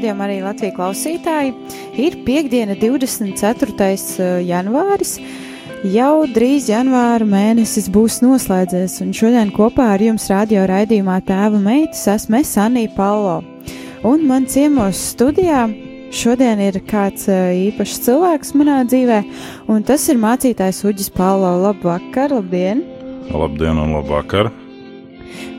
Radījumi, arī Latvijas klausītāji. Ir piekdiena, 24. Eh, janvāris. Jau drīz janvāra mēnesis būs noslēdzies, un šodien kopā ar jums radio raidījumā Tēva meitas esmu es Anija Palo. Un man ciemos studijā šodien ir kāds eh, īpašs cilvēks manā dzīvē, un tas ir mācītājs Uģis Palo. Labvakar, labdien! Labdien un labvakar!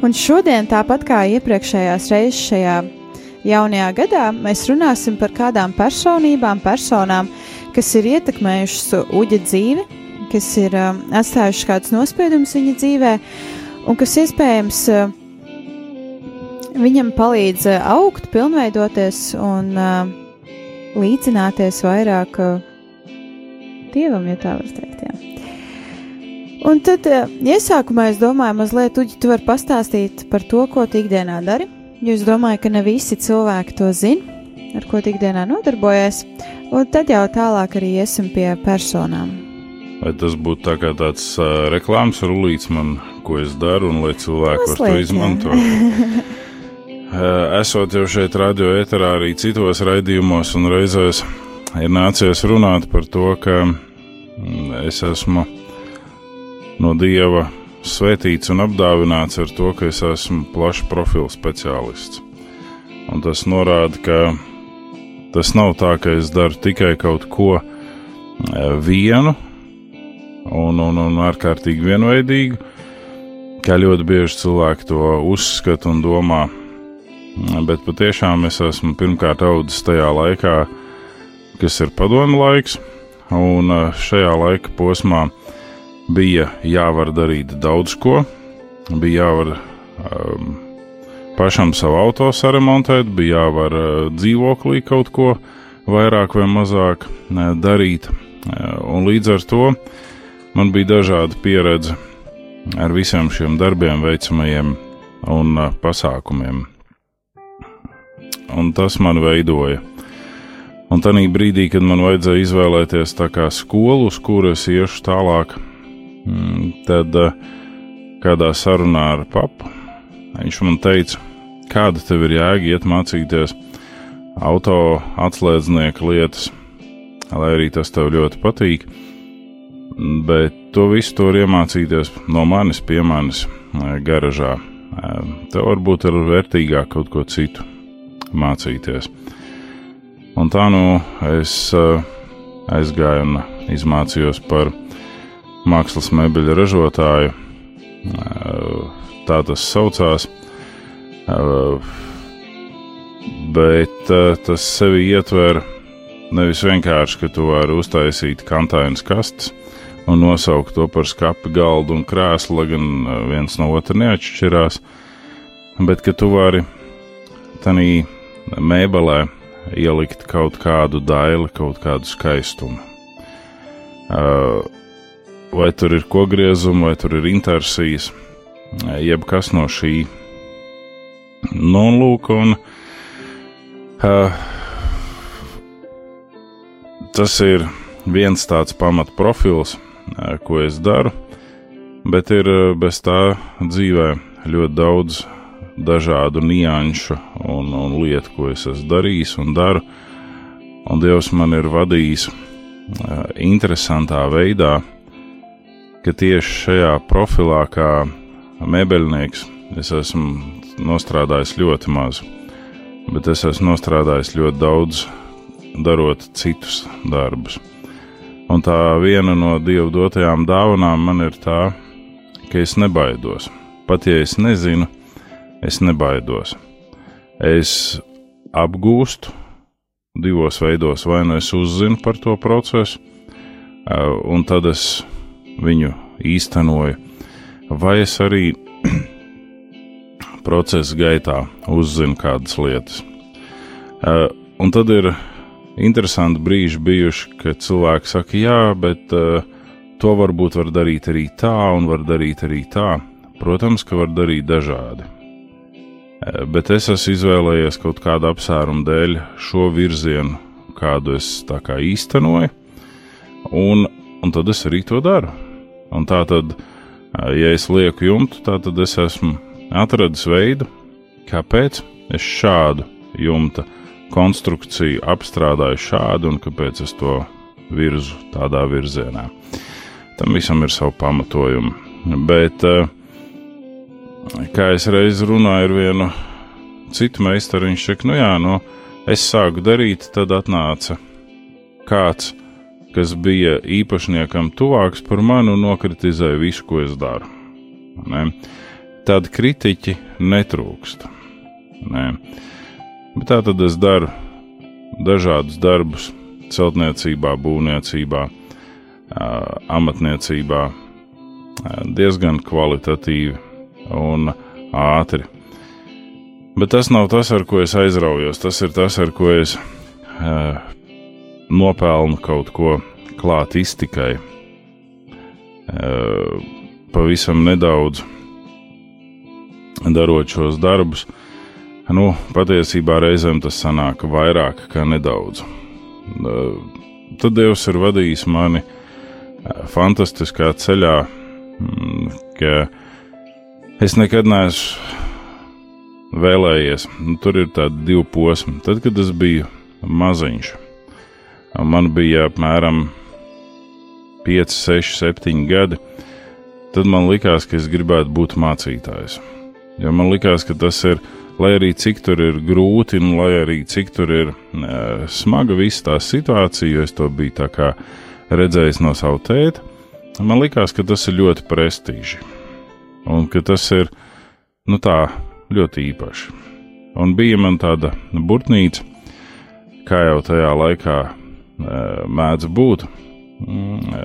Un šodien, tāpat kā iepriekšējās reizes šajā jaunajā gadā, mēs runāsim par kādām personībām, personām, kas ir ietekmējušas uģa dzīvi, kas ir um, atstājušas kādus nospiedumus viņa dzīvē, un kas iespējams uh, viņam palīdz uh, augt, pilnveidoties un uh, līdzināties vairāk uh, dievam, ja tā var teikt. Jā. Un tad uh, iesākumā es domāju, mazliet, Uģi, tu vari pastāstīt par to, ko tu ikdienā dari. Jo es domāju, ka ne visi cilvēki to zina, ar ko ikdienā nodarbojies. Un tad jau tālāk arī iesim pie personām. Vai tas būtu tā kā tāds uh, reklāmas rullīts man, ko es daru, un lai cilvēki var to izmantot? esot jau šeit radio eterā arī citos raidījumos un reizēs ir nācies runāt par to, ka mm, es esmu no Dieva svētīts un apdāvināts ar to, ka es esmu plašs profilu speciālists. Un tas norāda, ka tas nav tā, ka es daru tikai kaut ko e, vienu un, un, un ārkārtīgi vienveidīgu, kā ļoti bieži cilvēki to uzskata un domā. Bet patiešām es esmu pirmkārt audzis tajā laikā, kas ir padomu laiks, un e, šajā laika posmā bija jāvar darīt daudz ko. Bija jāvar um, pašam savu auto saremontēt, bija jāvar uh, dzīvoklī kaut ko vairāk vai mazāk uh, darīt. Uh, un līdz ar to man bija dažāda pieredze ar visiem šiem darbiem, veicamajiem un uh, pasākumiem. Un tas man veidoja. Un tajā brīdī, kad man vajadzēja izvēlēties skolu, uz kuru es iešu tālāk, tad eh, kādā sarunā ar papu viņš man teica, kāda tev ir jēga iet mācīties auto atslēdznieka lietas, lai arī tas tev ļoti patīk. Bet to visu var iemācīties no manis pie manis eh, garažā. Eh, tev varbūt ir vērtīgāk kaut ko citu mācīties. Un tā nu es aizgāju un izmācījos par mākslas mebeļu ražotāju. Tā tas saucās. Bet tas sevi ietver nevis vienkārši, ka tu vari uztaisīt kantainas kastes un nosaukt to par skati, galdu un krēslu, lai gan viens no otra neatšķirās, bet ka tu vari tādā mēbelē ielikt kaut kādu daili, kaut kādu skaistumu. Uh, vai tur ir kogriezuma, vai tur ir intersijas, jebkas no šī. Nu, lūk, un uh, tas ir viens tāds pamatprofils, uh, ko es daru, bet ir uh, bez tā dzīvē ļoti daudz dažādu nianšu un, un lietu, ko es esmu darījis un daru, un Dievs man ir vadījis uh, interesantā veidā, ka tieši šajā profilā, kā mēbeļnieks, es esmu nostrādājis ļoti maz, bet es esmu nostrādājis ļoti daudz, darot citus darbus. Un tā viena no dievu dotajām dāvanām man ir tā, ka es nebaidos. Pat ja es nezinu, es nebaidos. es apgūstu divos veidos, vai nu es uzzinu par to procesu, un tad es viņu īstenoju, vai es arī procesa gaitā uzzinu kādas lietas. Un tad ir interesanti brīži bijuši, kad cilvēki saka, jā, bet uh, to varbūt var darīt arī tā, un var darīt arī tā. Protams, ka var darīt dažādi. Uh, bet es esmu izvēlējies kaut kādu apsvērumu dēļ šo virzienu, kādu es tā kā īstenoju, un, un tad es arī to daru. Un tā tad, ja es lieku jumtu, tad es esmu atradis veidu, kāpēc es šādu jumtu konstrukciju apstrādāju šādi un kāpēc es to virzu tādā virzienā. Tam visam ir savu pamatojumu. Bet, kā es reiz runāju ar vienu citu meistaru, viņš saka, nu jā, nu, es sāku darīt, tad atnāca kāds, kas bija īpašniekam tuvāks par mani un nokritizēja visu, ko es daru. Ne? Tādi kritiķi netrūkst. Ne? Bet tā tad es daru dažādus darbus celtniecībā, būvniecībā, amatniecībā, diezgan kvalitatīvi un ātri. Bet tas nav tas, ar ko es aizraujos. Tas ir tas, ar ko es nopelnu kaut ko klāt iztikai. Uh, pavisam nedaudz darot šos darbus, Nu, patiesībā reizēm tas sanāk vairāk kā nedaudz. Tad Dievs ir vadījis mani fantastiskā ceļā, mm, ka es nekad neesmu vēlējies. Nu, tur ir tādi divi posmi. Tad, kad es biju maziņš, man bija apmēram 5, 6, 7 gadi, tad man likās, ka es gribētu būt mācītājs. Jo man likās, ka tas ir lai arī cik tur ir grūti, un lai arī cik tur ir uh, smaga visa tā situācija, jo es to biju tā kā redzējis no sava tēta, man likās, ka tas ir ļoti prestiži. Un ka tas ir, nu tā, ļoti īpaši. Un bija man tāda burtnīca, kā jau tajā laikā mēdz būt, mm,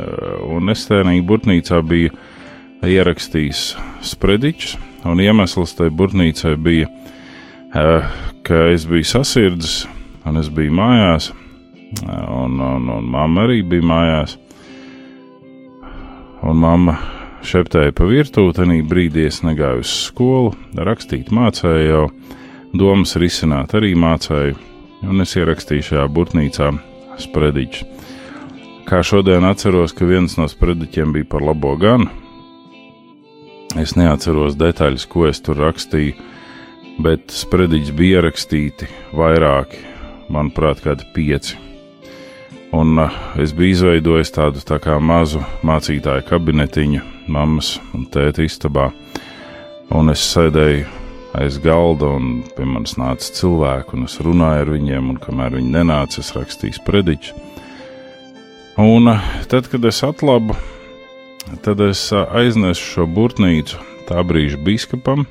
un es tēnī burtnīcā biju ierakstījis sprediķus, un iemesls tai burtnīcai bija ka es biju sasirdzis, un es biju mājās, un, un, un mamma arī bija mājās. Un mamma šeptēja pa virtuvi, tenī brīdī es negāju uz skolu, rakstīt mācēju jau, domas risināt arī mācēju, un es ierakstīju šajā burtnīcā sprediķus. Kā šodien atceros, ka viens no sprediķiem bija par labo ganu. Es neatceros detaļas, ko es tur rakstīju, bet sprediķis bija ierakstīti vairāki, manuprāt, kādi pieci. Un uh, es biju izveidojis tādu tā kā mazu mācītāju kabinetiņu mammas un tēta istabā, un es sēdēju aiz galda, un pie manis nāca cilvēki, un es runāju ar viņiem, un kamēr viņi nenāca, es rakstīju sprediķus. Un uh, tad, kad es atlabu, tad es uh, aiznesu šo burtnīcu tā brīža biskupam,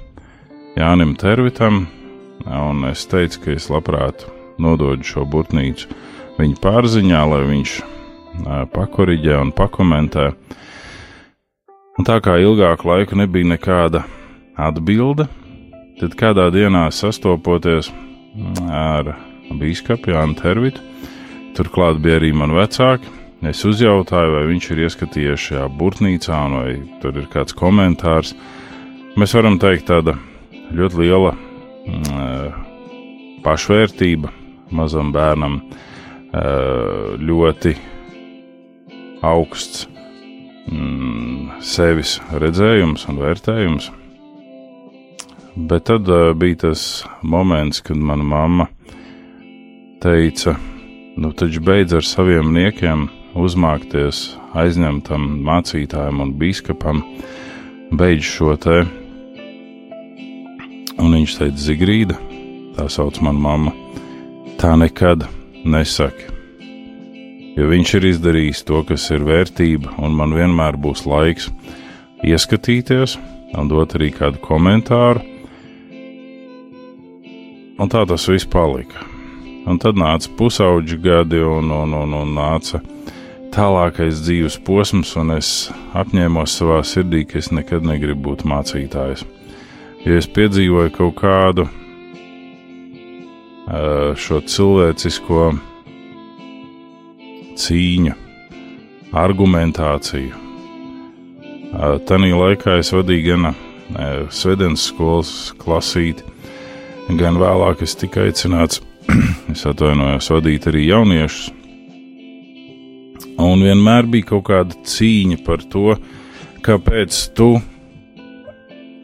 Jānim Tervitam, un es teicu, ka es labprāt nododu šo burtnīcu viņa pārziņā, lai viņš pakoriģē un pakomentē. Un tā kā ilgāku laiku nebija nekāda atbilde, tad kādā dienā sastopoties ar biskupu Jānu Tervitu, turklāt bija arī mani vecāki. Es uzjautāju, vai viņš ir ieskatījies šajā burtnīcā, vai tur ir kāds komentārs. Mēs varam teikt, tāda ļoti liela mm, pašvērtība mazam bērnam, ļoti augsts mm, sevis redzējums un vērtējums. Bet tad bija tas moments, kad mana mamma teica, nu taču beidz ar saviem niekiem uzmākties aizņemtam mācītājam un biskupam, beidz šo te Un viņš teica, Zigrīda, tā sauc mana mamma, tā nekad nesaka. Jo viņš ir izdarījis to, kas ir vērtība, un man vienmēr būs laiks ieskatīties un dot arī kādu komentāru. Un tā tas viss palika. Un tad nāca pusauģi gadi, un, un, un, un nāca tālākais dzīves posms, un es apņēmos savā sirdī, ka es nekad negribu būt mācītājs. Ja es piedzīvoju kaut kādu šo cilvēcisko cīņu, argumentāciju. Tanī laikā es vadīju gan Svedens skolas klasīti, gan vēlāk es tikai aicināts, es atvainojos, vadīt arī jauniešus. Un vienmēr bija kaut kāda cīņa par to, kāpēc tu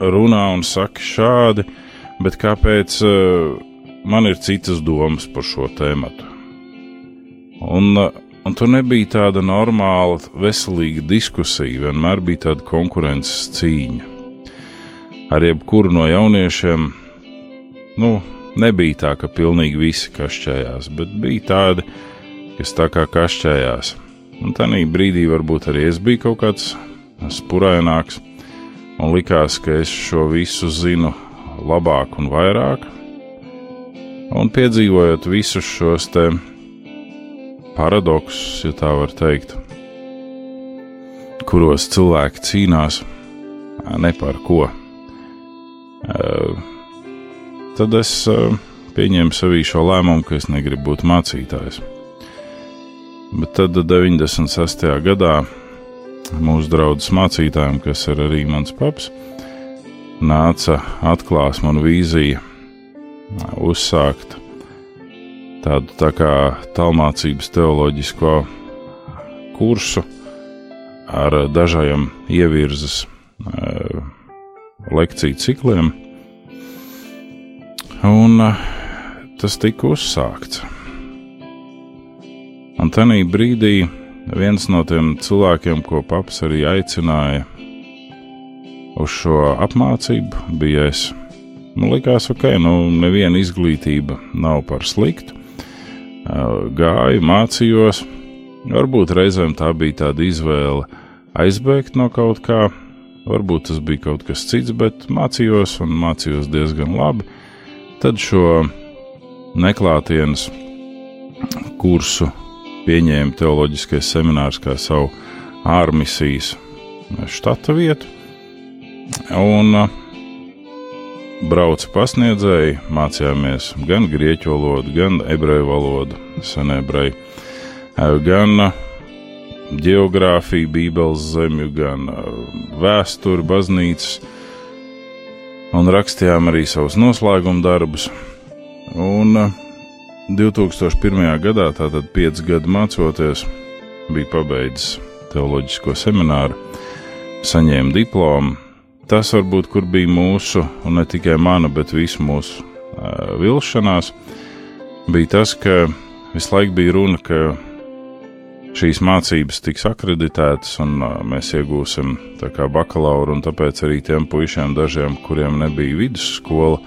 runā un saki šādi, bet kāpēc uh, man ir citas domas par šo tēmu. Un, uh, un tur nebija tāda normāla, veselīga diskusija, vienmēr bija tāda konkurences cīņa. Ar jebkuru no jauniešiem nu, nebija tā, ka pilnīgi visi kašķējās, bet bija tādi, kas tā kā kašķējās. Un tā brīdī varbūt arī es biju kaut kāds spuraināks, un likās, ka es šo visu zinu labāk un vairāk. Un piedzīvojot visus šos te paradoksus, ja tā var teikt, kuros cilvēki cīnās ne par ko. Uh, tad es uh, pieņēmu sevī šo lēmumu, ka es negribu būt mācītājs. Bet tad 96. gadā mūsu draugs mācītājiem, kas ir arī mans paps, nāca atklās man vīzija uzsākt tādu tā kā tālmācības teoloģisko kursu ar dažādiem ievirzes lekciju cikliem Un eh, tas tika uzsākts. Un tajā brīdī viens no tiem cilvēkiem, ko paps arī aicināja uz šo apmācību, bija es. Man likās, ok, nu, neviena izglītība nav par sliktu. Eh, gāju, mācījos, varbūt reizēm tā bija tāda izvēle aizbēgt no kaut kā, varbūt tas bija kaut kas cits, bet mācījos un mācījos diezgan labi. Tad šo neklātienes kursu pieņēma teoloģiskais seminārs kā savu ārmisijas štata vietu. Un uh, brauca pasniedzēji, mācījāmies gan grieķu valodu, gan ebreju valodu, senebreju, uh, gan uh, geogrāfiju, bībeles zemju, gan vēsturi, baznīcas un rakstījām arī savus noslēguma darbus. Un 2001. Eh, gadā, tātad 5 gadu mācoties, bija pabeidzis teoloģisko semināru, saņēma diplomu. Tas varbūt kur bija mūsu, un ne tikai mana, bet visu mūsu uh, vilšanās, bija tas, ka visu laiku bija runa, ka šīs mācības tiks akreditētas, un mēs iegūsim bakalauru. Tāpēc arī tiem puišiem, dažiem, kuriem nebija vidusskola,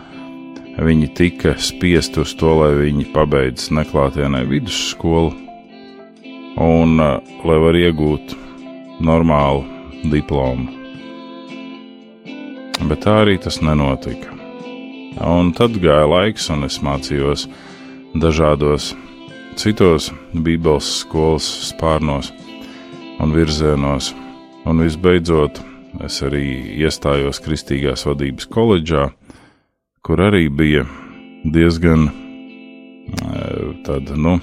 viņi tika spiest uz to, lai viņi pabeidz neklātienē vidusskolu, un lai var iegūt normālu diplomu. Bet tā arī tas nenotika. Un tad gāja laiks, un es mācījos dažādos citos Bībeles skolas spārnos un virzienos, un visbeidzot es arī iestājos Kristīgās vadības koledžā, kur arī bija diezgan tāda, nu,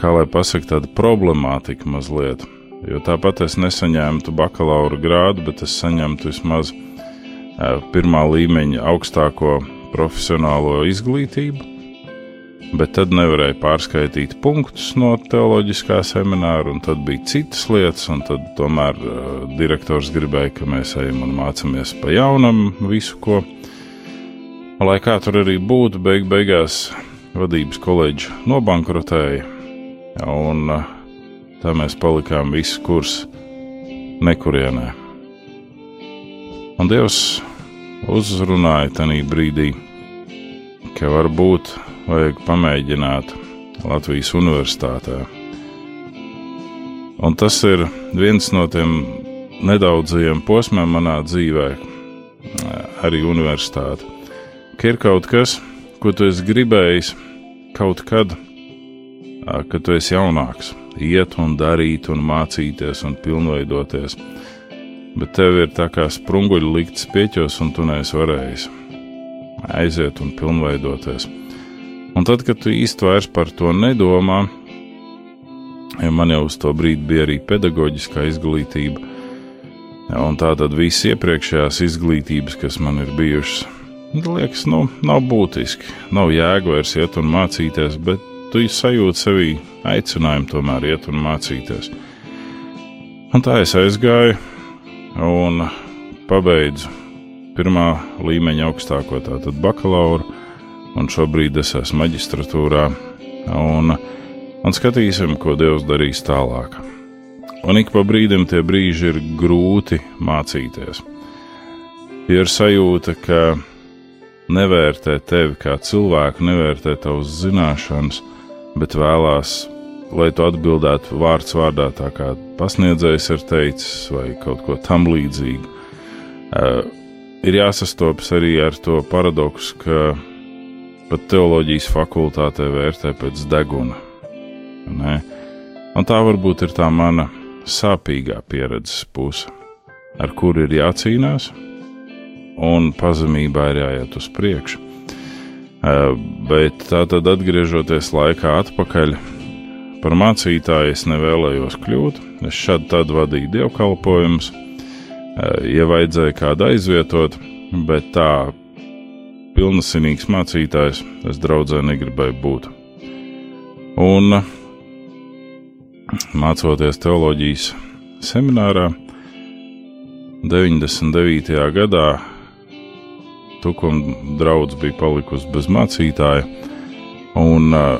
kā lai pasakā, tāda problemātika mazliet. Jo tāpat es nesaņēmu bakalaura grādu, bet es saņemtu vismaz pirmā līmeņa augstāko profesionālo izglītību bet tad nevarēja pārskaitīt punktus no teoloģiskā semināra, un tad bija citas lietas, un tad tomēr uh, direktors gribēja, ka mēs ejam un mācāmies pa jaunam visu, ko. Lai kā tur arī būtu, beig beigās vadības koledža nobankrotēja, un uh, tā mēs palikām visu kursu nekurienē. Un Dievs uzrunāja tajā brīdī, ka varbūt vajag pamēģināt Latvijas universitātē. Un tas ir viens no tiem nedaudzajiem posmiem manā dzīvē, arī universitāte. Ka ir kaut kas, ko tu esi gribējis kaut kad, kad tu esi jaunāks, iet un darīt, un mācīties un pilnveidoties. Bet tev ir tā kā sprunguļi likts pieķos, un tu neesi varējis aiziet un pilnveidoties. Un tad, kad tu īsti vairs par to nedomā, ja man jau uz to brīdi bija arī pedagoģiskā izglītība, un tā tad visas iepriekšējās izglītības, kas man ir bijušas, liekas, nu, nav būtiski. Nav jēga vairs iet un mācīties, bet tu sajūti sevī aicinājumu tomēr iet un mācīties. Un tā es aizgāju un pabeidzu pirmā līmeņa augstāko, tātad bakalauru, un šobrīd es esmu maģistratūrā. Un, un skatīsim, ko Dievs darīs tālāk. Un ik pa brīdim tie brīži ir grūti mācīties. Ir sajūta, ka nevērtē tevi kā cilvēku, nevērtē tavas zināšanas, bet vēlās, lai tu atbildētu vārds vārdā, tā kā pasniedzējs ir teicis, vai kaut ko tam līdzīgu. Uh, ir jāsastopas arī ar to paradoksu, ka pat teoloģijas fakultātē vērtē pēc deguna. Ne? Un tā varbūt ir tā mana sāpīgā pieredzes puse, ar kuru ir jācīnās, un pazemībā ir jāiet uz priekšu. Bet tā tad, atgriežoties laikā atpakaļ, par mācītāju es nevēlējos kļūt. Es šad tad vadīju dievkalpojumus, ja vajadzēja kādu aizvietot, bet tā pilnasinīgs mācītājs es draudzē negribēju būt. Un mācoties teoloģijas seminārā 99. gadā Tukuma draugs bija palikusi bez mācītāja, un uh,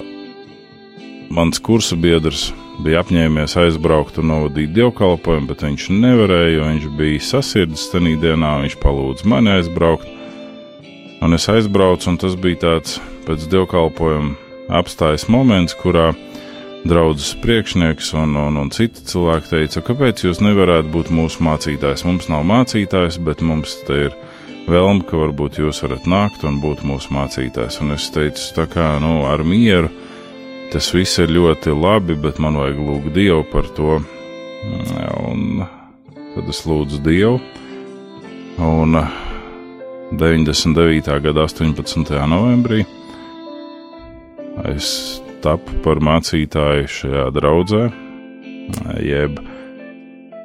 mans kursa biedrs bija apņēmies aizbraukt un novadīt dievkalpojumu, bet viņš nevarēja, jo viņš bija sasirdzis tajā dienā. Viņš palūdza mani aizbraukt, un es aizbraucu, un tas bija tāds pēc dievkalpojuma apstājas moments, kurā draudzes priekšnieks un, un, un citi cilvēki teica, kāpēc jūs nevarētu būt mūsu mācītājs. Mums nav mācītājs, bet mums te ir vēlme, ka varbūt jūs varat nākt un būt mūsu mācītājs. Un es teicu, tā kā nu, ar mieru Tas viss ir ļoti labi, bet man vajag lūgt Dievu par to. Un tad es lūdzu Dievu. Un 99. gada 18. novembrī es tapu par mācītāju šajā draudzē, jeb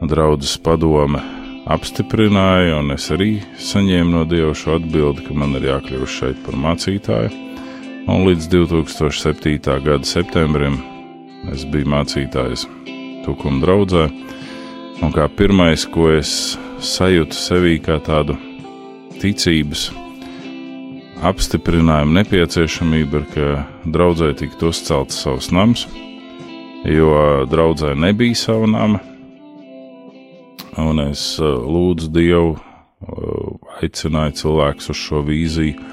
draudzes padome apstiprināja, un es arī saņēmu no Dieva šo atbildi, ka man ir jākļūst šeit par mācītāju un līdz 2007. gada septembrim es biju mācītājs Tukuma draudzē, un kā pirmais, ko es sajūtu sevī kā tādu ticības apstiprinājumu nepieciešamību, ir, ka draudzē tiktu uzcelts savs nams, jo draudzē nebija sava nama, un es uh, lūdzu Dievu, uh, aicināju cilvēkus uz šo vīziju,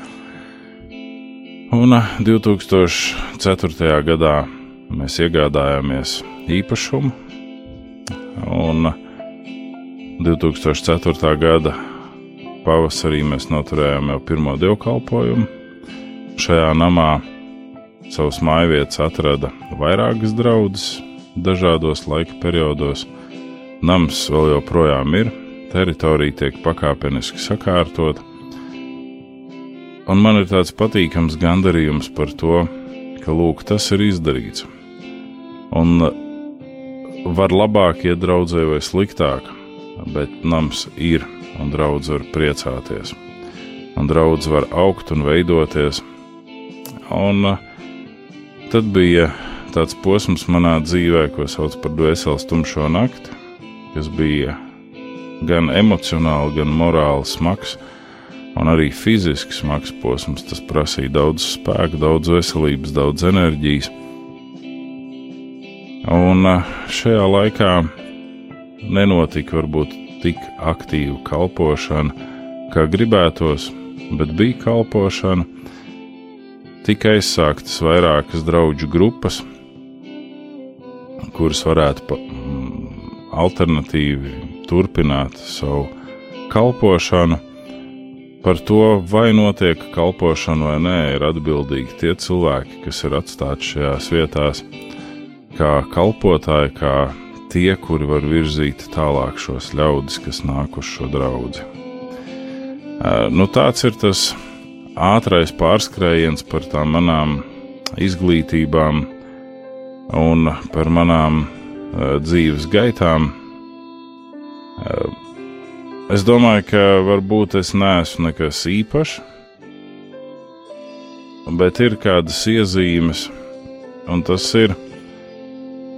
Un 2004. gadā mēs iegādājāmies īpašumu, un 2004. gada pavasarī mēs noturējām jau pirmo dievkalpojumu. Šajā namā savus mājvietas atrada vairākas draudzes dažādos laika periodos. Nams vēl joprojām ir, teritorija tiek pakāpeniski sakārtota Un man ir tāds patīkams gandarījums par to, ka lūk, tas ir izdarīts. Un var labāk iet draudzē vai sliktāk, bet nams ir un draudz var priecāties. Un draudz var augt un veidoties. Un tad bija tāds posms manā dzīvē, ko sauc par dvēseles tumšo nakti, kas bija gan emocionāli, gan morāli smags un arī fiziski smags posms. Tas prasīja daudz spēka, daudz veselības, daudz enerģijas. Un eh, šajā laikā nenotika varbūt tik aktīva kalpošana, kā gribētos, bet bija kalpošana. Tika aizsāktas vairākas draugu grupas, kuras varētu mm, alternatīvi turpināt savu kalpošanu par to, vai notiek kalpošana vai nē, ir atbildīgi tie cilvēki, kas ir atstāti šajās vietās, kā kalpotāji, kā tie, kuri var virzīt tālāk šos ļaudis, kas nāk uz šo draugu. Nu, tāds ir tas ātrais pārskrējiens par tām manām izglītībām un par manām dzīves gaitām. Es domāju, ka varbūt es neesmu nekas īpašs, bet ir kādas iezīmes, un tas ir,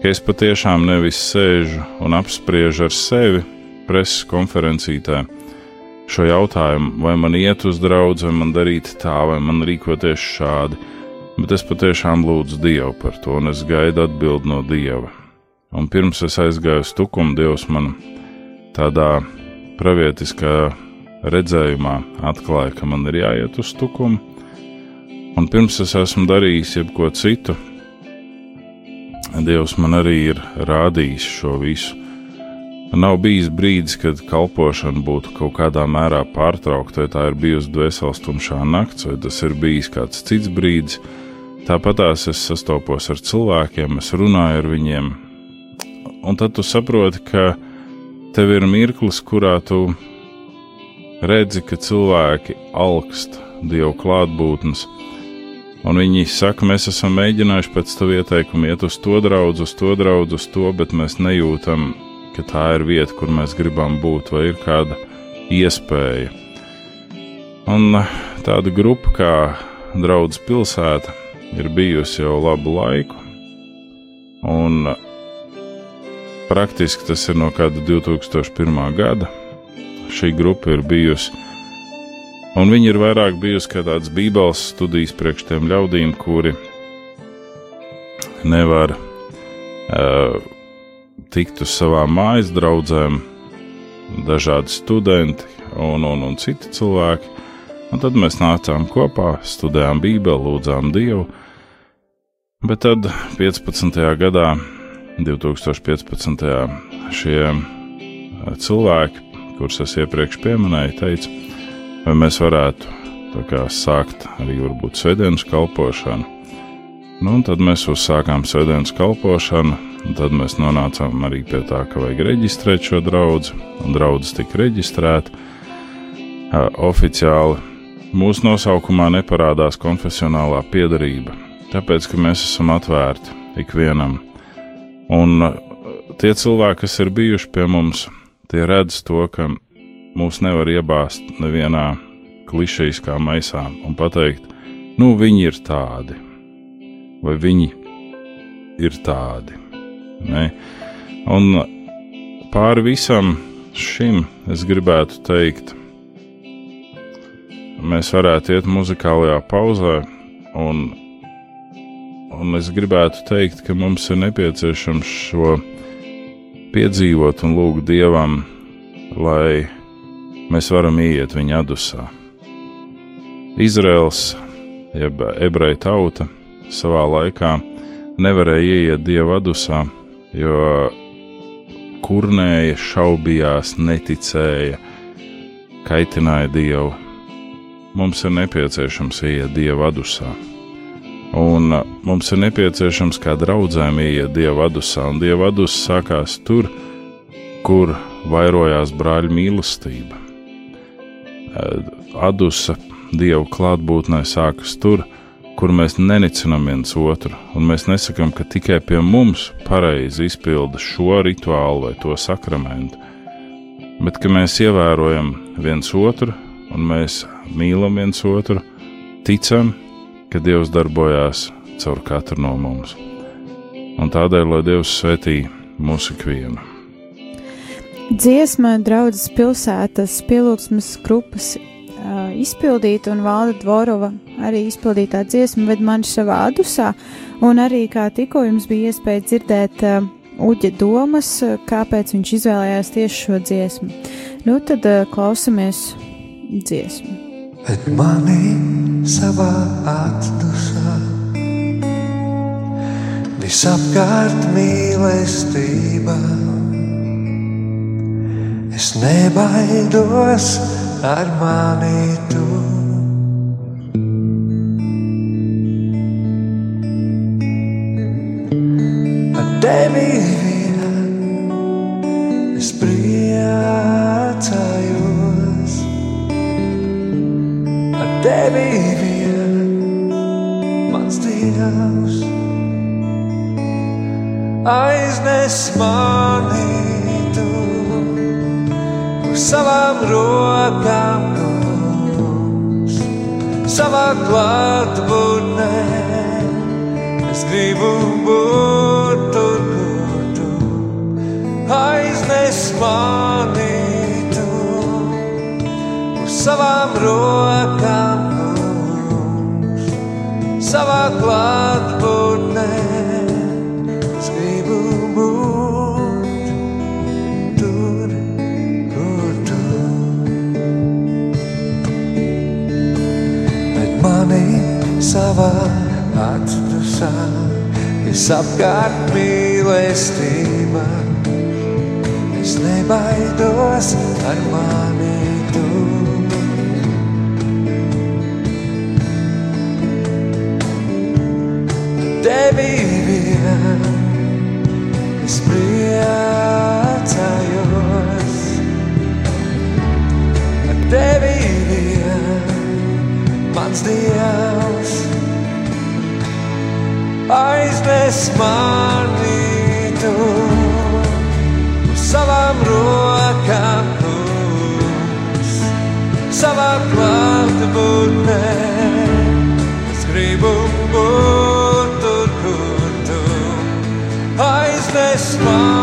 ka es patiešām nevis sēžu un apspriežu ar sevi preses konferencītē šo jautājumu, vai man iet uz draugu, vai man darīt tā, vai man rīkoties šādi, bet es patiešām lūdzu Dievu par to, un es gaidu atbildi no Dieva. Un pirms es aizgāju uz tukumu, Dievs man tādā pravietiskā redzējumā atklāja, ka man ir jāiet uz tukumu, un pirms es esmu darījis jebko citu, Dievs man arī ir rādījis šo visu. Nav bijis brīdis, kad kalpošana būtu kaut kādā mērā pārtraukta, vai tā ir bijusi dvēseles tumšā nakts, vai tas ir bijis kāds cits brīdis. Tāpatās es sastopos ar cilvēkiem, es runāju ar viņiem, un tad tu saproti, ka tev ir mirklis, kurā tu redzi, ka cilvēki alkst Dievu klātbūtnes. Un viņi saka, mēs esam mēģinājuši pēc tā ieteikuma iet uz to draugu, uz to draugu, uz to, bet mēs nejūtam, ka tā ir vieta, kur mēs gribam būt, vai ir kāda iespēja. Un tāda grupa kā Draudzes pilsēta ir bijusi jau labu laiku, un Praktiski tas ir no kāda 2001. gada. Šī grupa ir bijusi, un viņi ir vairāk bijusi kā tādas bībeles studijas priekš tiem ļaudīm, kuri nevar uh, tikt uz savām mājas draudzēm, dažādi studenti un, un, un citi cilvēki. Un tad mēs nācām kopā, studējām Bībeli, lūdzām Dievu. Bet tad 15. gadā 2015. šie cilvēki, kurus es iepriekš pieminēju, teica, vai mēs varētu kā, sākt arī varbūt svētdienas kalpošanu. Nu, tad mēs uzsākām svētdienas kalpošanu, un tad mēs nonācām arī pie tā, ka vajag reģistrēt šo draugu, un draugs tika reģistrēta. Oficiāli mūsu nosaukumā neparādās konfesionālā piedarība, tāpēc, ka mēs esam atvērti ikvienam Un uh, tie cilvēki, kas ir bijuši pie mums, tie redz to, ka mūs nevar iebāzt nevienā klišejiskā maisā un pateikt, nu, viņi ir tādi, vai viņi ir tādi. Ne? Un pāri visam šim es gribētu teikt, mēs varētu iet muzikālajā pauzē un Un es gribētu teikt, ka mums ir nepieciešams šo piedzīvot un lūgt Dievam, lai mēs varam iet viņa adusā. Izraels, jeb ebreju tauta, savā laikā nevarēja ieiet Dieva adusā, jo kurnēja, šaubījās, neticēja, kaitināja Dievu. Mums ir nepieciešams ieiet Dieva adusā. Un uh, mums ir nepieciešams kā draudzēm ieiet Dieva adusā, un Dieva adus sākās tur, kur vairojās brāļa mīlestība. Adusa Dieva klātbūtnē sākas tur, kur mēs nenicinām viens otru, un mēs nesakām, ka tikai pie mums pareizi izpilda šo rituālu vai to sakramentu, bet ka mēs ievērojam viens otru, un mēs mīlam viens otru, ticam, ka Dievs darbojās caur katru no mums. Un tādēļ, lai Dievs svētī mūsu ikvienu. Dziesma draudzes pilsētas pielūgsmes grupas uh, izpildīta un Valda Dvorova arī izpildītā dziesma ved mani savā adusā, un arī kā tikko jums bija iespēja dzirdēt uh, Uģa domas, kāpēc viņš izvēlējās tieši šo dziesmu. Nu tad uh, klausamies dziesmu. Bet mani savā atdusā. Visapkārt mīlestība, es nebaidos ar mani tu. Ar tevi vien es priecājos. Ar tevi vien mans dievs aiznes mani savām rokām, kungs, savā klātbūtnē. Es gribu būt tur, kur tu aiznes mani tu uz savām rokām, kungs, savā klātbūtnē. Savā atdusā, es apkārt mīlestība. Es nebaidos ar mani tu. Tevi vien es priecājos. Tevi vien mans dievs aiznes mani tu savām rokām, kungs, savā klātbūtnē. Es gribu būt tur, kur tu aiznes mani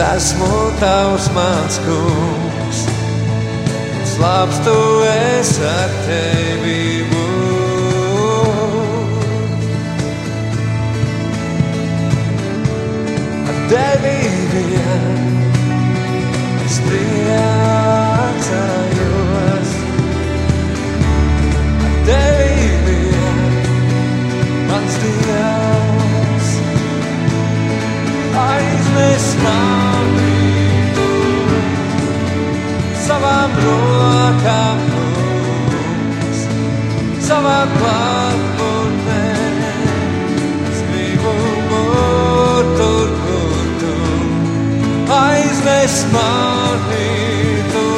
esmu tavs mans kungs. Slāpst tu es ar tevi tevi vien es priecājos. Tevi vien mans dievs aiznes mani savām rokām, kungs, savā klātbūtnē. Es gribu būt tur, kur tu aiznes mani tu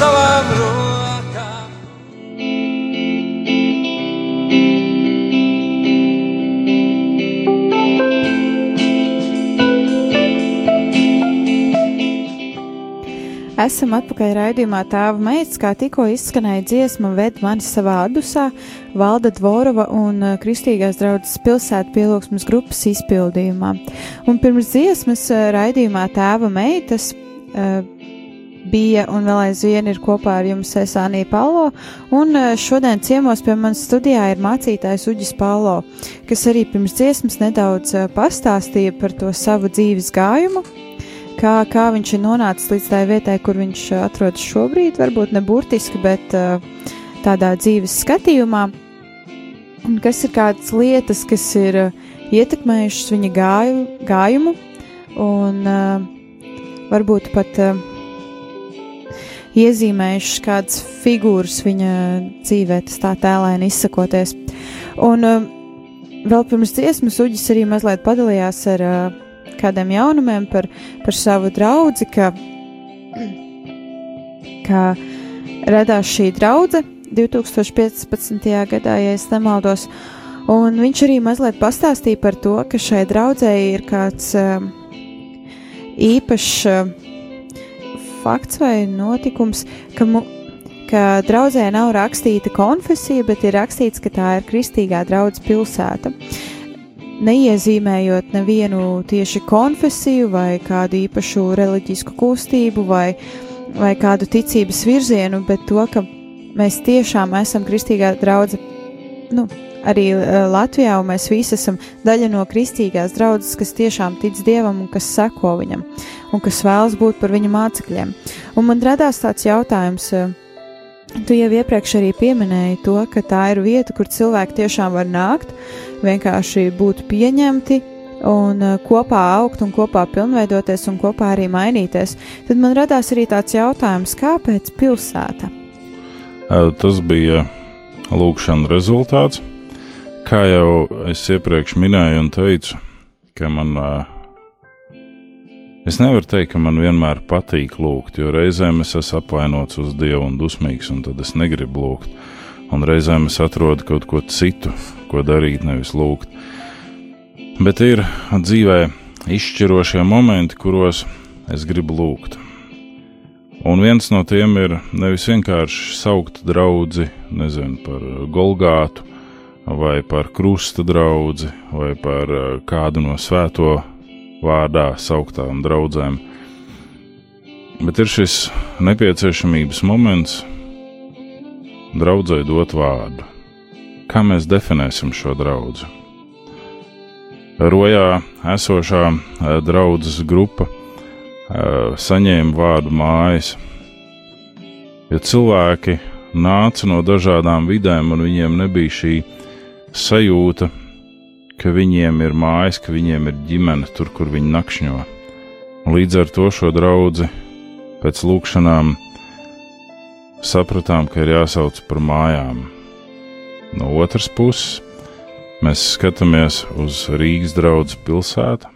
savām rokām. Esam atpakaļ raidījumā Tēva meitas, kā tikko izskanēja dziesma Ved mani savā adusā, Valda Dvorova un eh, Kristīgās draudzes pilsētu pielūgsmas grupas izpildījumā. Un pirms dziesmas eh, raidījumā Tēva meitas uh, bija un vēl aizvien ir kopā ar jums Sānija Palo, un šodien ciemos pie manas studijā ir mācītājs Uģis Palo, kas arī pirms dziesmas nedaudz pastāstīja par to savu dzīves gājumu, kā, kā viņš ir nonācis līdz tai vietai, kur viņš uh, atrodas šobrīd, varbūt ne burtiski, bet uh, tādā dzīves skatījumā, un kas ir kādas lietas, kas ir uh, ietekmējušas viņa gāju, gājumu, un varbūt pat iezīmējušas kādas figūras viņa dzīvē, tas tā tēlēni izsakoties. Un vēl pirms dziesmas Uģis arī mazliet padalījās ar uh, kādiem jaunumiem par, par savu draugu, ka, ka radās šī draudzene 2015. gadā, ja es nemaldos. Un viņš arī mazliet pastāstīja par to, ka šai draudzēji ir kāds uh, īpašs uh, fakts vai notikums, ka, mu, ka draudzē nav rakstīta konfesija, bet ir rakstīts, ka tā ir kristīgā draudzes pilsēta. Neiezīmējot nevienu tieši konfesiju vai kādu īpašu reliģisku kustību vai, vai kādu ticības virzienu, bet to, ka mēs tiešām esam kristīgā draudzene, nu, arī uh, Latvijā, un mēs visi esam daļa no kristīgās draudzes, kas tiešām tic Dievam un kas seko viņam, un kas vēlas būt par viņa mācekļiem. Un man radās tāds jautājums. Uh, Tu jau iepriekš arī pieminēji to, ka tā ir vieta, kur cilvēki tiešām var nākt, vienkārši būt pieņemti un uh, kopā augt un kopā pilnveidoties un kopā arī mainīties. Tad man radās arī tāds jautājums, kāpēc pilsēta? Tas bija lūkšana rezultāts. Kā jau es iepriekš minēju un teicu, ka man Es nevaru teikt, ka man vienmēr patīk lūgt, jo reizēm es esmu apvainots uz Dievu un dusmīgs, un tad es negribu lūgt. Un reizēm es atrodu kaut ko citu, ko darīt, nevis lūgt. Bet ir dzīvē izšķirošie momenti, kuros es gribu lūgt. Un viens no tiem ir nevis vienkārši saukt draugu, nezinu, par Golgātu, vai par krusta draugu, vai par kādu no svēto vārdā sauktām draudzēm. Bet ir šis nepieciešamības moments draudzē dot vārdu. Kā mēs definēsim šo draugu? Rojā esošā eh, draudzes grupa eh, saņēma vārdu mājas, jo cilvēki nāca no dažādām vidēm, un viņiem nebija šī sajūta, ka viņiem ir mājas, ka viņiem ir ģimene tur, kur viņi nakšņo. Un līdz ar to šo draugu pēc lūkšanām sapratām, ka ir jāsauc par mājām. No otras puses, mēs skatāmies uz Rīgas draugu pilsētu.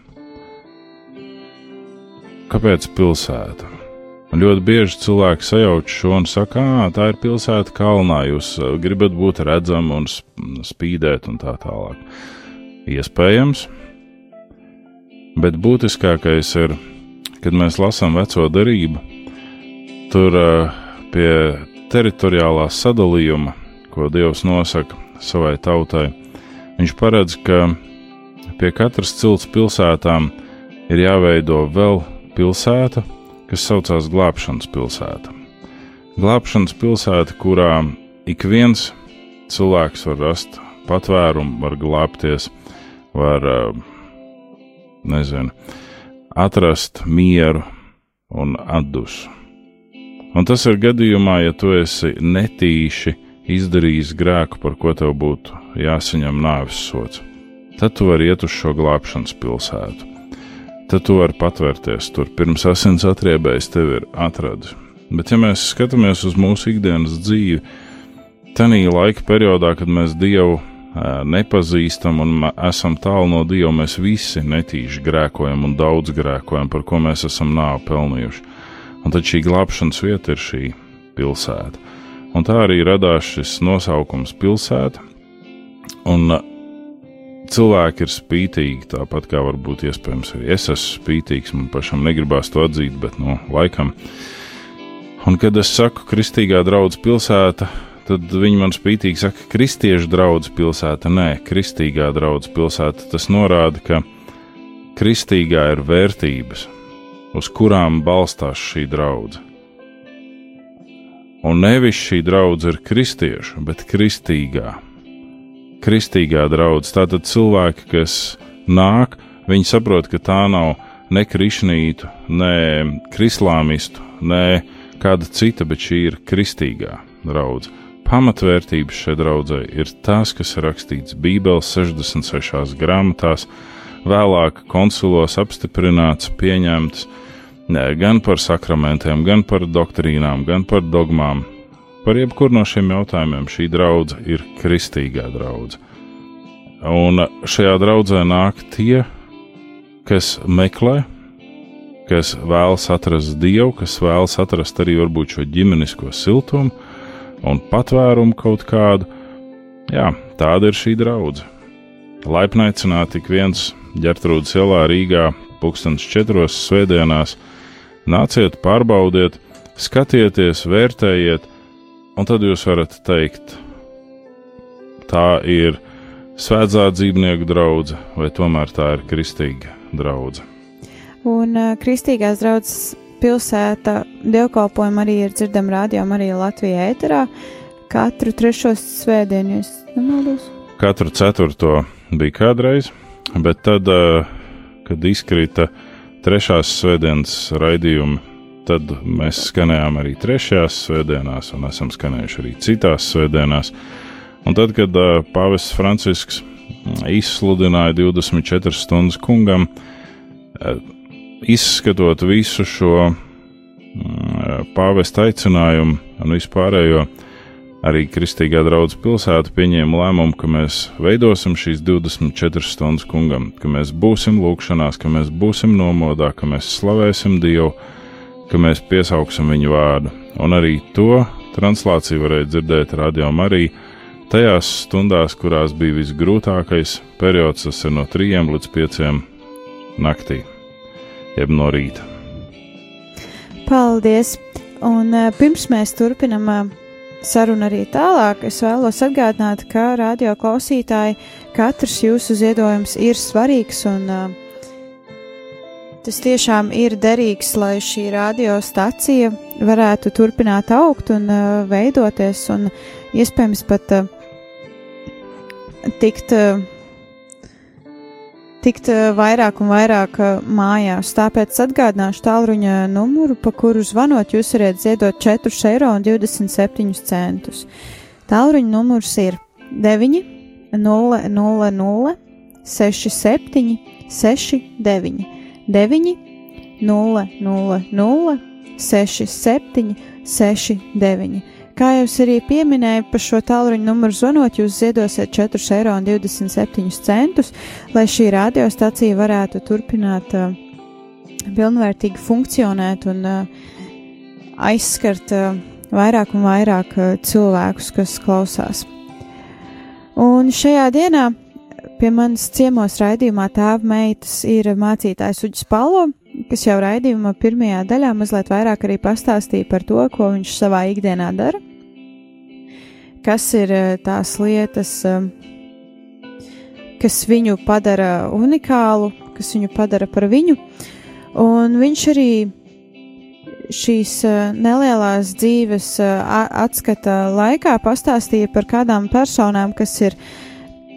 Kāpēc pilsēta? Un ļoti bieži cilvēki sajauc šo un saka, ah, tā ir pilsēta kalnā, jūs gribat būt redzami un spīdēt un tā tālāk. Iespējams, bet būtiskākais ir, kad mēs lasām veco darību, tur pie teritoriālā sadalījuma, ko Dievs nosaka savai tautai, viņš paredz, ka pie katras cilts pilsētām ir jāveido vēl pilsēta, kas saucās glābšanas pilsēta. Glābšanas pilsēta, kurā ik viens cilvēks var rast patvērumu, var glābties, var, eh, nezinu, atrast mieru un atdusu. Un tas ir gadījumā, ja tu esi netīši izdarījis grēku, par ko tev būtu jāsaņem nāves sots. Tad tu vari iet uz šo glābšanas pilsētu. Tad tu vari patvērties tur, pirms asins atriebējs tevi ir atradis. Bet, ja mēs skatāmies uz mūsu ikdienas dzīvi, tajā laika periodā, kad mēs Dievu nepazīstam un esam tālu no Dieva, mēs visi netīši grēkojam un daudz grēkojam, par ko mēs esam nāvi pelnījuši. Un tad šī glābšanas vieta ir šī pilsēta. Un tā arī radās šis nosaukums pilsēta. Un cilvēki ir spītīgi, tāpat kā varbūt iespējams arī es esmu spītīgs, man pašam negribās to atzīt, bet no laikam. Un kad es saku kristīgā draudzes pilsēta, tad viņi man spītīgi saka, kristiešu draugs pilsēta. Nē, kristīgā draugs pilsēta. Tas norāda, ka kristīgā ir vērtības, uz kurām balstās šī draudzene. Un nevis šī draudzene ir kristiešu, bet kristīgā. Kristīgā draudzene. Tātad cilvēki, kas nāk, viņi saprot, ka tā nav ne krišnītu, ne krislāmistu, ne kāda cita, bet šī ir kristīgā draudzene pamatvērtības šai draudzē ir tas, kas rakstīts Bībeles 66 grāmatās, vēlāk konsulos apstiprināts, pieņemts gan par sakramentiem, gan par doktrīnām, gan par dogmām. Par jebkuru no šiem jautājumiem šī draudzene ir kristīgā draudzene. Un šajā draudzē nāk tie, kas meklē, kas vēlas atrast dievu, kas vēlas atrast arī varbūt šo ģimenisko siltumu, un patvērumu kaut kādu. Jā, tāda ir šī draudzene. Laipni aicināti ik viens ģērtrūdas ielā Rīgā, pulkstenis četros svētdienās. Nāciet, pārbaudiet, skatieties, vērtējiet, un tad jūs varat teikt, tā ir svētdzā dzīvnieku draudzene, vai tomēr tā ir kristīga draudzene. Un uh, kristīgās draudzes pilsēta dievkalpojumi arī ir dzirdami rādījumā arī Latvijā ēterā katru trešo svētdienu, es nemaldos. katru ceturto bija kādreiz, bet tad, uh, kad izkrita trešās svētdienas raidījumi, tad mēs skanējām arī trešajās svētdienās, un esam skanējuši arī citās svētdienās. Un tad, kad uh, Pāvests Francisks izsludināja 24 stundas kungam, uh, izskatot visu šo mm, pāvesta aicinājumu un vispārējo, arī Kristīgā draudzes pilsēta pieņēma lēmumu, ka mēs veidosim šīs 24 stundas kungam, ka mēs būsim lūgšanās, ka mēs būsim nomodā, ka mēs slavēsim Dievu, ka mēs piesauksim viņu vārdu. Un arī to translāciju varēja dzirdēt radio Marija tajās stundās, kurās bija visgrūtākais periods, tas ir no 3 līdz 5 naktī, jeb no rīta. Paldies! Un uh, pirms mēs turpinam uh, sarunu arī tālāk, es vēlos atgādināt, ka radio klausītāji katrs jūsu ziedojums ir svarīgs un uh, tas tiešām ir derīgs, lai šī radiostacija varētu turpināt augt un veidoties un iespējams pat tikt. Tikt eh, vairāk un vairāk eh, mājās. Tāpēc atgādināšu tālruņa numuru, pa kuru zvanot, jūs varat ziedot 4,27 eiro. Tālruņa numurs ir 9, 0, 0, 0, 6, 7, 6, 9, 9, 0, 0, 0, 6, 7, 6, 9. Kā jau es arī pieminēju, par šo tālruņa numuru zvanot, jūs ziedosiet 4,27 eiro, lai šī radiostacija varētu turpināt uh, pilnvērtīgi funkcionēt un uh, aizskart uh, vairāk un vairāk uh, cilvēkus, kas klausās. Un šajā dienā pie manis ciemos raidījumā tēva meitas ir mācītājs Uģis Palo, kas jau raidījuma pirmajā daļā mazliet vairāk arī pastāstīja par to, ko viņš savā ikdienā dara, kas ir eh, tās lietas, eh, kas viņu padara unikālu, kas viņu padara par viņu, un viņš arī šīs eh, nelielās dzīves atskata laikā pastāstīja par kādām personām, kas ir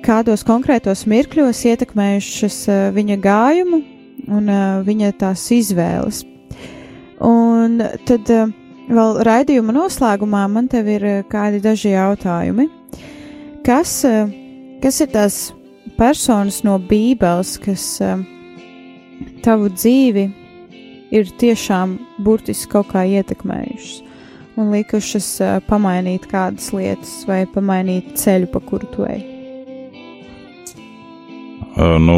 kādos konkrētos mirkļos ietekmējušas viņa gājumu, un uh, viņa tās izvēles. Un tad uh, vēl raidījuma noslēgumā man te ir uh, kādi daži jautājumi. Kas, uh, kas ir tās personas no Bībeles, kas uh, tavu dzīvi ir tiešām burtiski kaut kā ietekmējušas un likušas uh, pamainīt kādas lietas vai pamainīt ceļu, pa kuru tu ej? Uh, nu,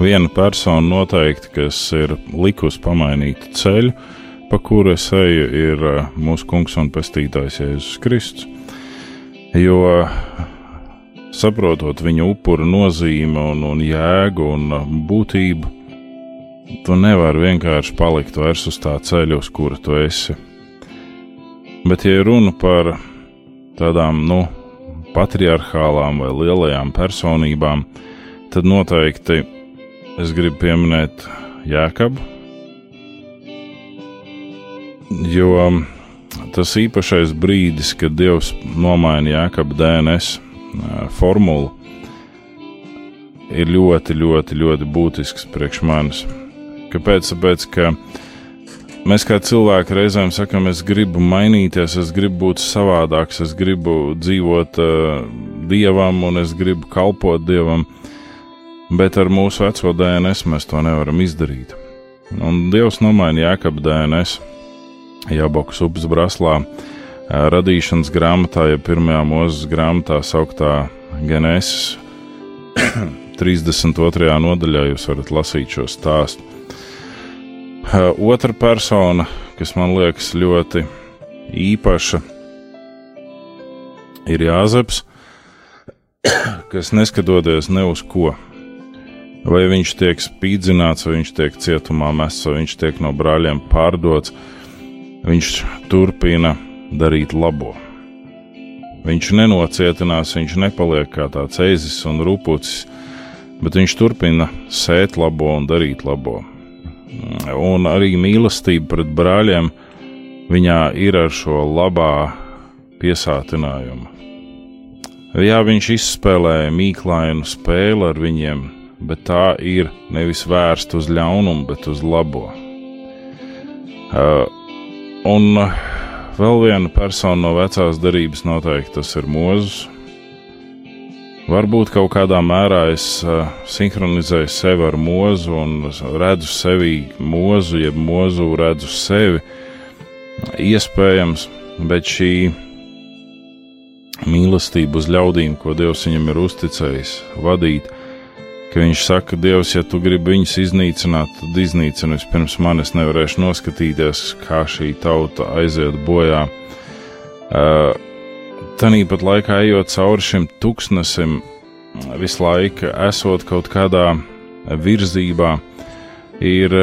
viena persona noteikti, kas ir likusi pamainīt ceļu, pa kuru es eju, ir uh, mūsu kungs un pestītājs Jēzus Kristus. Jo saprotot viņa upura nozīmi un, un jēgu un uh, būtību, tu nevari vienkārši palikt vairs uz tā ceļa, uz kura tu esi. Bet, ja runa par tādām, nu, patriarchālām vai lielajām personībām, tad noteikti es gribu pieminēt Jēkabu, jo tas īpašais brīdis, kad Dievs nomaina Jēkaba DNS formulu, ir ļoti, ļoti, ļoti būtisks priekš manis. Kāpēc? Tāpēc, ka mēs kā cilvēki reizēm sakām, es gribu mainīties, es gribu būt savādāks, es gribu dzīvot uh, dievam un es gribu kalpot dievam bet ar mūsu veco DNS mēs to nevaram izdarīt. Un Dievs nomaina Jēkabā DNS, Jabokas upes braslā, radīšanas grāmatā, ja pirmajā mūzes grāmatā sauktā Genesis 32. nodaļā jūs varat lasīt šo stāstu. Otra persona, kas man liekas ļoti īpaša, ir Jāzeps, kas neskatoties ne uz ko, vai viņš tiek spīdzināts, vai viņš tiek cietumā mests, vai viņš tiek no brāļiem pārdots, viņš turpina darīt labo. Viņš nenocietinās, viņš nepaliek kā tāds eizis un rupucis, bet viņš turpina sēt labo un darīt labo. Un arī mīlestība pret brāļiem viņā ir ar šo labā piesātinājumu. Jā, viņš izspēlēja mīklainu spēli ar viņiem, bet tā ir nevis vērsta uz ļaunumu, bet uz labo. Uh, un uh, vēl viena persona no vecās darības noteikti tas ir Mozus. Varbūt kaut kādā mērā es uh, sinhronizēju sevi ar mūzu un redzu sevi mūzu, jeb mūzu redzu sevi. Iespējams, bet šī mīlestība uz ļaudīm, ko Dievs viņam ir uzticējis, vadīt, ka viņš saka, Dievs, ja tu gribi viņus iznīcināt, tad iznīcini vispirms man, es nevarēšu noskatīties, kā šī tauta aiziet bojā. Uh, Tanīpat laikā ejot cauri šim tūkstnesim, visu laiku esot kaut kādā virzībā, ir,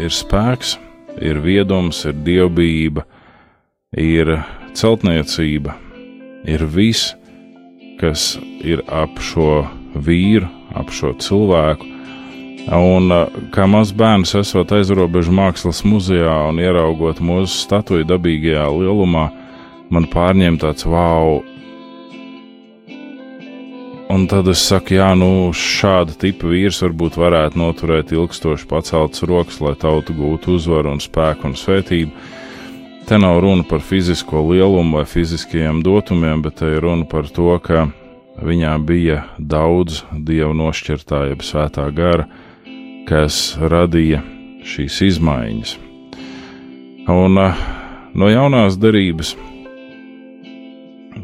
ir spēks, ir viedums, ir dievbijība, ir celtniecība, ir viss, kas ir ap šo vīru, ap šo cilvēku. Un kā mazs bērns, esot aizrobežu mākslas muzejā un ieraugot mūsu statuju dabīgajā lielumā, man pārņem tāds wow. Un tad es saku, jā, nu, šāda tipa vīrs varbūt varētu noturēt ilgstoši paceltas rokas, lai tauta gūtu uzvaru un spēku un svētību. Te nav runa par fizisko lielumu vai fiziskajiem dotumiem, bet te ir runa par to, ka viņā bija daudz dievu nošķirtā, jeb svētā gara, kas radīja šīs izmaiņas. Un no jaunās darības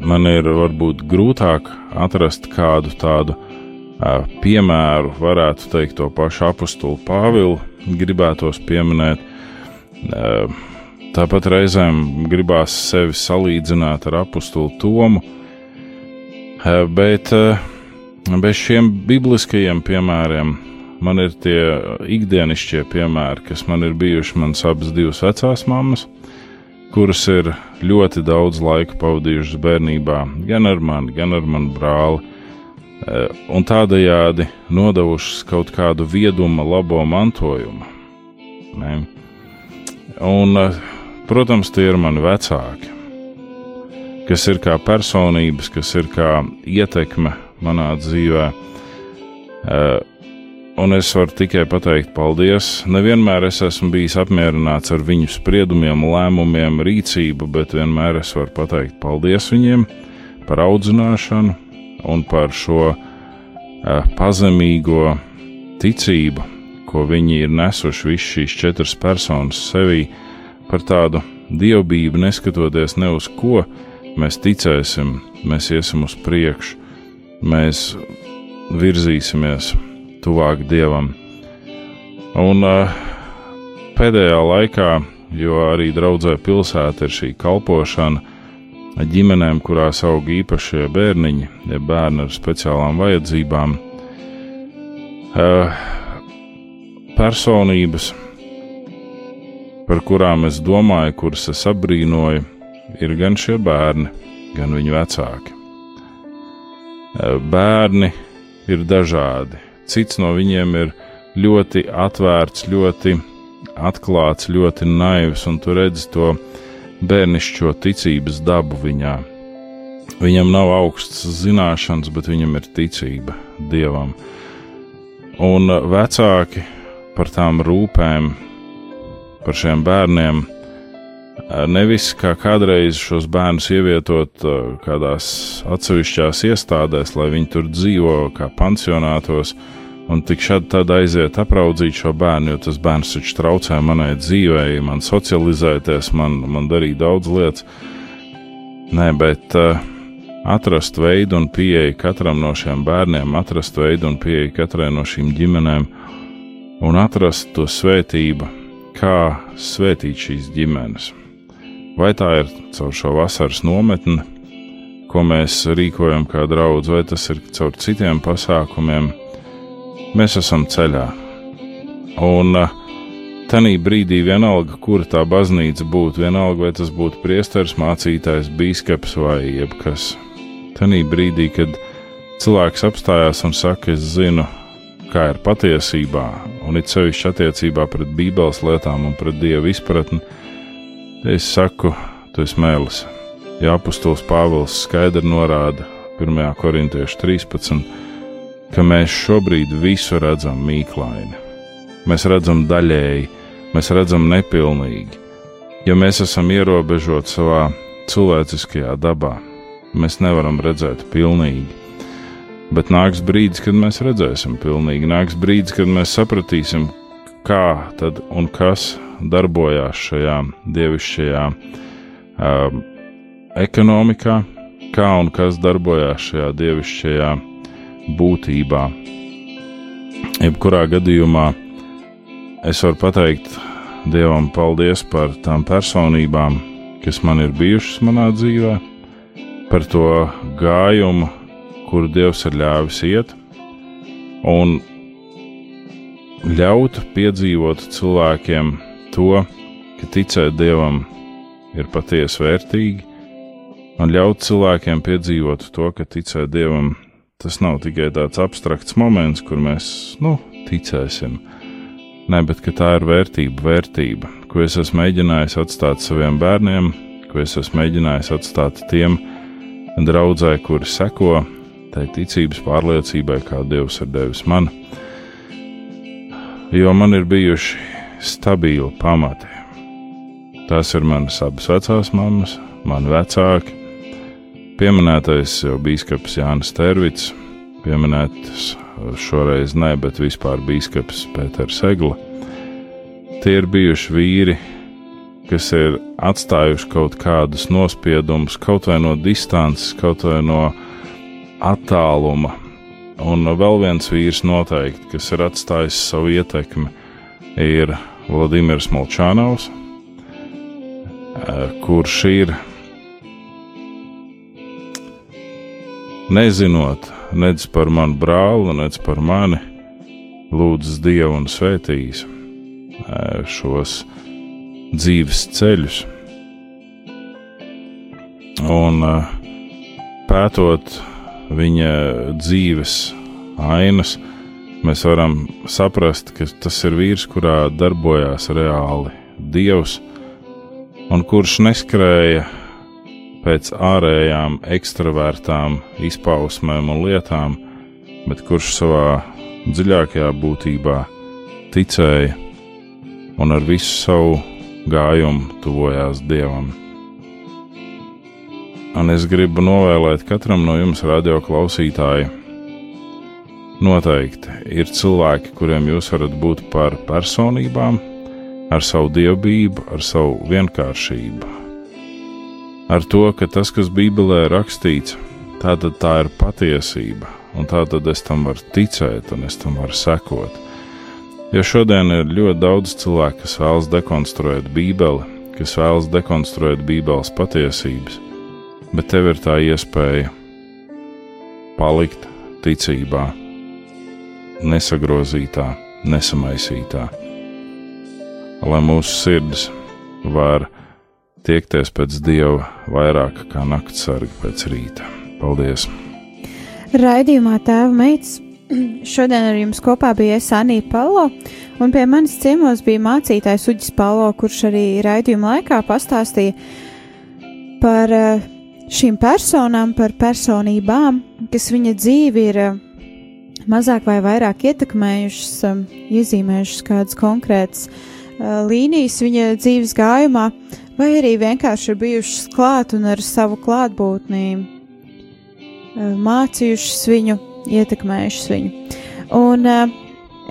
man ir varbūt grūtāk atrast kādu tādu uh, piemēru, varētu teikt, to pašu apakstulu Pāvilu, gribētos pieminēt. Uh, tāpat reizēm gribās sevi salīdzināt ar apakstulu Tomu, bet bez šiem bibliskajiem piemēriem man ir tie ikdienišķie piemēri, kas man ir bijuši manas abas divas vecās mammas kuras ir ļoti daudz laika pavadījušas bērnībā, gan ar mani, gan ar manu brāli, eh, un tādējādi nodevušas kaut kādu vieduma, labo mantojumu. Ne? Un, eh, protams, tie ir mani vecāki, kas ir kā personības, kas ir kā ietekme manā dzīvē. Uh, un es varu tikai pateikt paldies. Nevienmēr es esmu bijis apmierināts ar viņu spriedumiem, lēmumiem, rīcību, bet vienmēr es varu pateikt paldies viņiem par audzināšanu un par šo uh, pazemīgo ticību, ko viņi ir nesuši visas šīs četras personas sevī, par tādu dievbijību, neskatoties ne uz ko mēs ticēsim, mēs iesim uz priekšu, mēs virzīsimies tuvāk dievam. Un uh, pēdējā laikā, jo arī draudzē pilsēta ir šī kalpošana ģimenēm, kurās aug īpašie bērniņi, ja bērni ar speciālām vajadzībām, uh, personības, par kurām es domāju, kuras es apbrīnoju, ir gan šie bērni, gan viņu vecāki. Bērni ir dažādi. Cits no viņiem ir ļoti atvērts, ļoti atklāts, ļoti naivs, un tu redzi to bērnišķo ticības dabu viņā. Viņam nav augstas zināšanas, bet viņam ir ticība dievam. Un vecāki par tām rūpēm, par šiem bērniem, nevis kā kādreiz šos bērnus ievietot kādās atsevišķās iestādēs, lai viņi tur dzīvo kā pansionātos, un tik šādi tad aiziet apraudzīt šo bērnu, jo tas bērns taču traucē manai dzīvei, man socializēties, man, man darīt daudz lietas. Nē, bet uh, atrast veidu un pieeju katram no šiem bērniem, atrast veidu un pieeju katrai no šīm ģimenēm un atrast to svētību, kā svētīt šīs ģimenes. Vai tā ir caur šo vasaras nometni, ko mēs rīkojam kā draugs, vai tas ir caur citiem pasākumiem, mēs esam ceļā. Un tajā brīdī vienalga, kur tā baznīca būtu, vienalga vai tas būtu priesteris, mācītājs, biskups vai jebkas. Tajā brīdī, kad cilvēks apstājās un saka, es zinu, kā ir patiesībā, un it sevišķi attiecībā pret Bībeles lietām un pret Dieva izpratni, Es saku, tu esi mēlis. ja apustulis Pāvils skaidri norāda 1. korintiešu 13, ka mēs šobrīd visu redzam mīklaini. Mēs redzam daļēji, mēs redzam nepilnīgi. Ja mēs esam ierobežoti savā cilvēciskajā dabā, mēs nevaram redzēt pilnīgi. Bet nāks brīdis, kad mēs redzēsim pilnīgi, nāks brīdis, kad mēs sapratīsim, kā tad un kas darbojās šajā dievišķajā um, ekonomikā, kā un kas darbojās šajā dievišķajā būtībā. Jebkurā gadījumā es varu pateikt Dievam paldies par tām personībām, kas man ir bijušas manā dzīvē, par to gājumu, kuru Dievs ir ļāvis iet, un ļaut piedzīvot cilvēkiem to, ka ticēt Dievam ir patiesi vērtīgi, un ļaut cilvēkiem piedzīvot to, ka ticēt Dievam tas nav tikai tāds abstrakts moments, kur mēs, nu, ticēsim. Nē, bet tā ir vērtība, vērtība, ko es esmu mēģinājis atstāt saviem bērniem, ko es esmu mēģinājis atstāt tiem draudzē, kuri seko tai ticības pārliecībai, kā Dievs ir devis man. Jo man ir bijuši stabili pamati. Tās ir manas abas vecās mammas, mani vecāki, pieminētais jau biskups Jānis Tervits, pieminēts šoreiz ne, bet vispār biskups Pēters Egla. Tie ir bijuši vīri, kas ir atstājuši kaut kādus nospiedumus, kaut vai no distances, kaut vai no attāluma. Un vēl viens vīrs noteikti, kas ir atstājis savu ietekmi, ir Vladimirs Molčānaus, kurš ir nezinot nec par manu brāli, nec par mani, lūdzas Dievu un svētījis šos dzīves ceļus. Un pētot viņa dzīves ainas, mēs varam saprast, ka tas ir vīrs, kurā darbojās reāli Dievs, un kurš neskrēja pēc ārējām, ekstravērtām izpausmēm un lietām, bet kurš savā dziļākajā būtībā ticēja un ar visu savu gājumu tuvojās Dievam. Un es gribu novēlēt katram no jums, radio klausītāji, noteikti. Ir cilvēki, kuriem jūs varat būt par personībām, ar savu dievbijību, ar savu vienkāršību, ar to, ka tas, kas Bībelē rakstīts, tātad tā ir patiesība, un tātad es tam varu ticēt, un es tam varu sekot. Jo šodien ir ļoti daudz cilvēku, kas vēlas dekonstruēt Bībeli, kas vēlas dekonstruēt Bībeles patiesības, bet tev ir tā iespēja palikt ticībā, nesagrozītā, nesamaisītā, lai mūsu sirds var tiekties pēc dieva vairāk kā naktsargi pēc rīta. Paldies! Raidījumā tēva meitas šodien ar jums kopā bija Sanija Palo, un pie manis ciemos bija mācītājs Uģis Palo, kurš arī raidījuma laikā pastāstīja par eh, šīm personām, par personībām, kas viņa dzīvi ir eh, mazāk vai vairāk ietekmējušas, eh, iezīmējušas kādas konkrētas līnijas viņa dzīves gājumā, vai arī vienkārši ir bijušas klāt un ar savu klātbūtni eh, mācījušas viņu, ietekmējušas viņu. Un uh,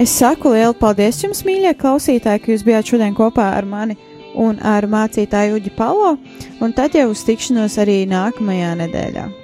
es saku lielu paldies jums, mīļie klausītāji, ka jūs bijāt šodien kopā ar mani un ar mācītāju Uģi Palo, un tad jau uz tikšanos arī nākamajā nedēļā.